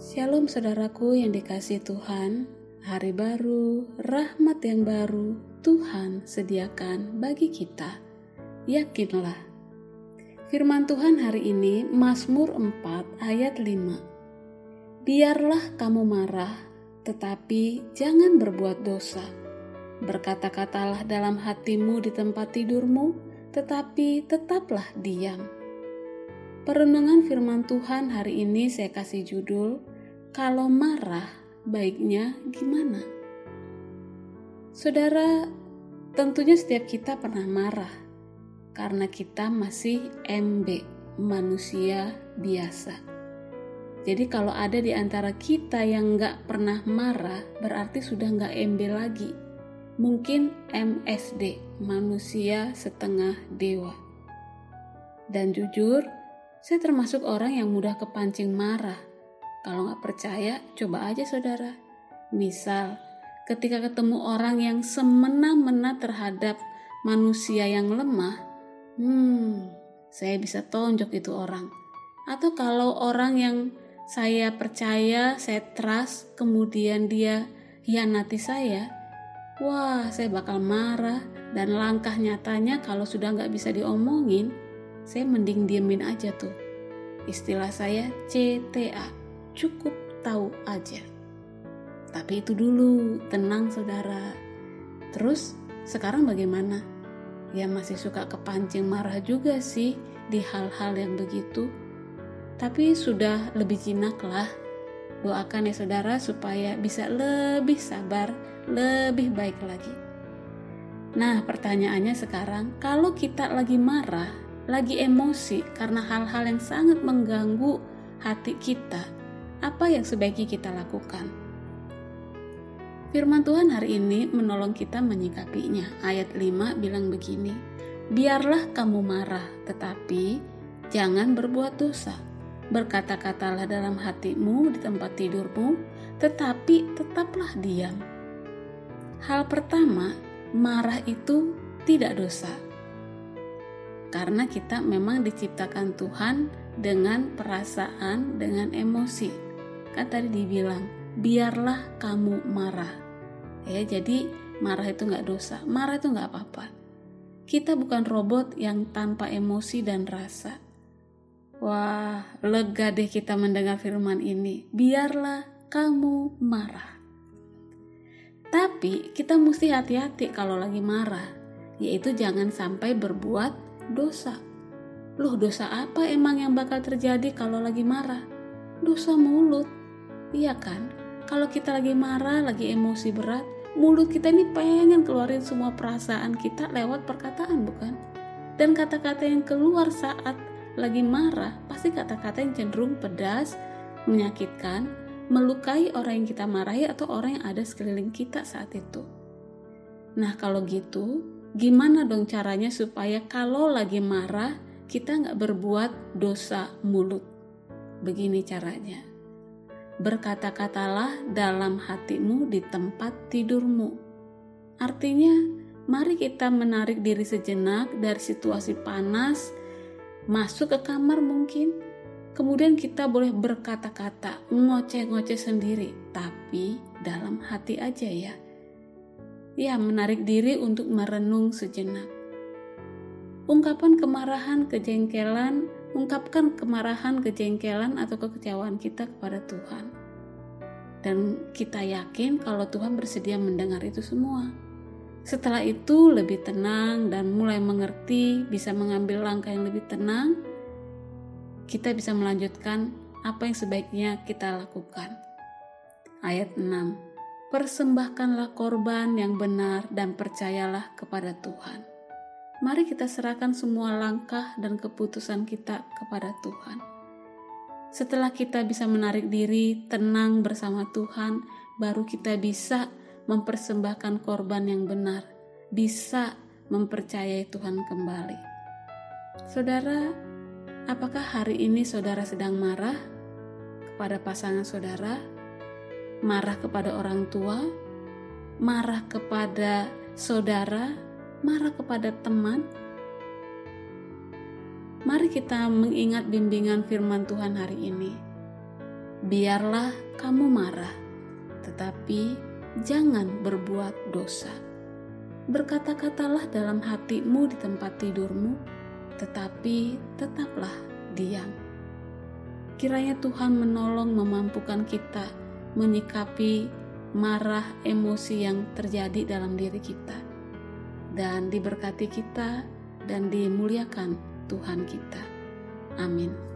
Shalom saudaraku yang dikasih Tuhan, hari baru, rahmat yang baru Tuhan sediakan bagi kita. Yakinlah. Firman Tuhan hari ini Mazmur 4 ayat 5. Biarlah kamu marah, tetapi jangan berbuat dosa. Berkata-katalah dalam hatimu di tempat tidurmu, tetapi tetaplah diam. Perenungan firman Tuhan hari ini saya kasih judul kalau marah, baiknya gimana? Saudara, tentunya setiap kita pernah marah karena kita masih MB, manusia biasa. Jadi kalau ada di antara kita yang nggak pernah marah, berarti sudah nggak MB lagi. Mungkin MSD, manusia setengah dewa. Dan jujur, saya termasuk orang yang mudah kepancing marah kalau nggak percaya, coba aja saudara. Misal, ketika ketemu orang yang semena-mena terhadap manusia yang lemah, hmm, saya bisa tonjok itu orang. Atau kalau orang yang saya percaya, saya trust, kemudian dia hianati saya, wah saya bakal marah dan langkah nyatanya kalau sudah nggak bisa diomongin, saya mending diemin aja tuh. Istilah saya CTA, cukup tahu aja. Tapi itu dulu, tenang saudara. Terus sekarang bagaimana? Ya masih suka kepancing marah juga sih di hal-hal yang begitu. Tapi sudah lebih jinak lah. Doakan ya saudara supaya bisa lebih sabar, lebih baik lagi. Nah pertanyaannya sekarang, kalau kita lagi marah, lagi emosi karena hal-hal yang sangat mengganggu hati kita, apa yang sebaiknya kita lakukan. Firman Tuhan hari ini menolong kita menyikapinya. Ayat 5 bilang begini, Biarlah kamu marah, tetapi jangan berbuat dosa. Berkata-katalah dalam hatimu di tempat tidurmu, tetapi tetaplah diam. Hal pertama, marah itu tidak dosa. Karena kita memang diciptakan Tuhan dengan perasaan, dengan emosi kan tadi dibilang biarlah kamu marah. Ya jadi marah itu nggak dosa. Marah itu nggak apa-apa. Kita bukan robot yang tanpa emosi dan rasa. Wah lega deh kita mendengar firman ini. Biarlah kamu marah. Tapi kita mesti hati-hati kalau lagi marah yaitu jangan sampai berbuat dosa. Loh dosa apa emang yang bakal terjadi kalau lagi marah? Dosa mulut Iya kan? Kalau kita lagi marah, lagi emosi berat, mulut kita ini pengen keluarin semua perasaan kita lewat perkataan, bukan? Dan kata-kata yang keluar saat lagi marah, pasti kata-kata yang cenderung pedas, menyakitkan, melukai orang yang kita marahi atau orang yang ada sekeliling kita saat itu. Nah kalau gitu, gimana dong caranya supaya kalau lagi marah, kita nggak berbuat dosa mulut? Begini caranya berkata-katalah dalam hatimu di tempat tidurmu. Artinya, mari kita menarik diri sejenak dari situasi panas, masuk ke kamar mungkin, kemudian kita boleh berkata-kata, ngoceh-ngoceh sendiri, tapi dalam hati aja ya. Ya, menarik diri untuk merenung sejenak. Ungkapan kemarahan, kejengkelan, ungkapkan kemarahan, kejengkelan, atau kekecewaan kita kepada Tuhan. Dan kita yakin kalau Tuhan bersedia mendengar itu semua. Setelah itu lebih tenang dan mulai mengerti, bisa mengambil langkah yang lebih tenang, kita bisa melanjutkan apa yang sebaiknya kita lakukan. Ayat 6. Persembahkanlah korban yang benar dan percayalah kepada Tuhan mari kita serahkan semua langkah dan keputusan kita kepada Tuhan. Setelah kita bisa menarik diri, tenang bersama Tuhan, baru kita bisa mempersembahkan korban yang benar, bisa mempercayai Tuhan kembali. Saudara, apakah hari ini saudara sedang marah kepada pasangan saudara? Marah kepada orang tua? Marah kepada saudara? Marah kepada teman? Mari kita mengingat bimbingan firman Tuhan hari ini. biarlah kamu marah, tetapi jangan berbuat dosa. Berkata-katalah dalam hatimu di tempat tidurmu, tetapi tetaplah diam. Kiranya Tuhan menolong memampukan kita menyikapi marah emosi yang terjadi dalam diri kita, dan diberkati kita dan dimuliakan Tuhan kita. Amin.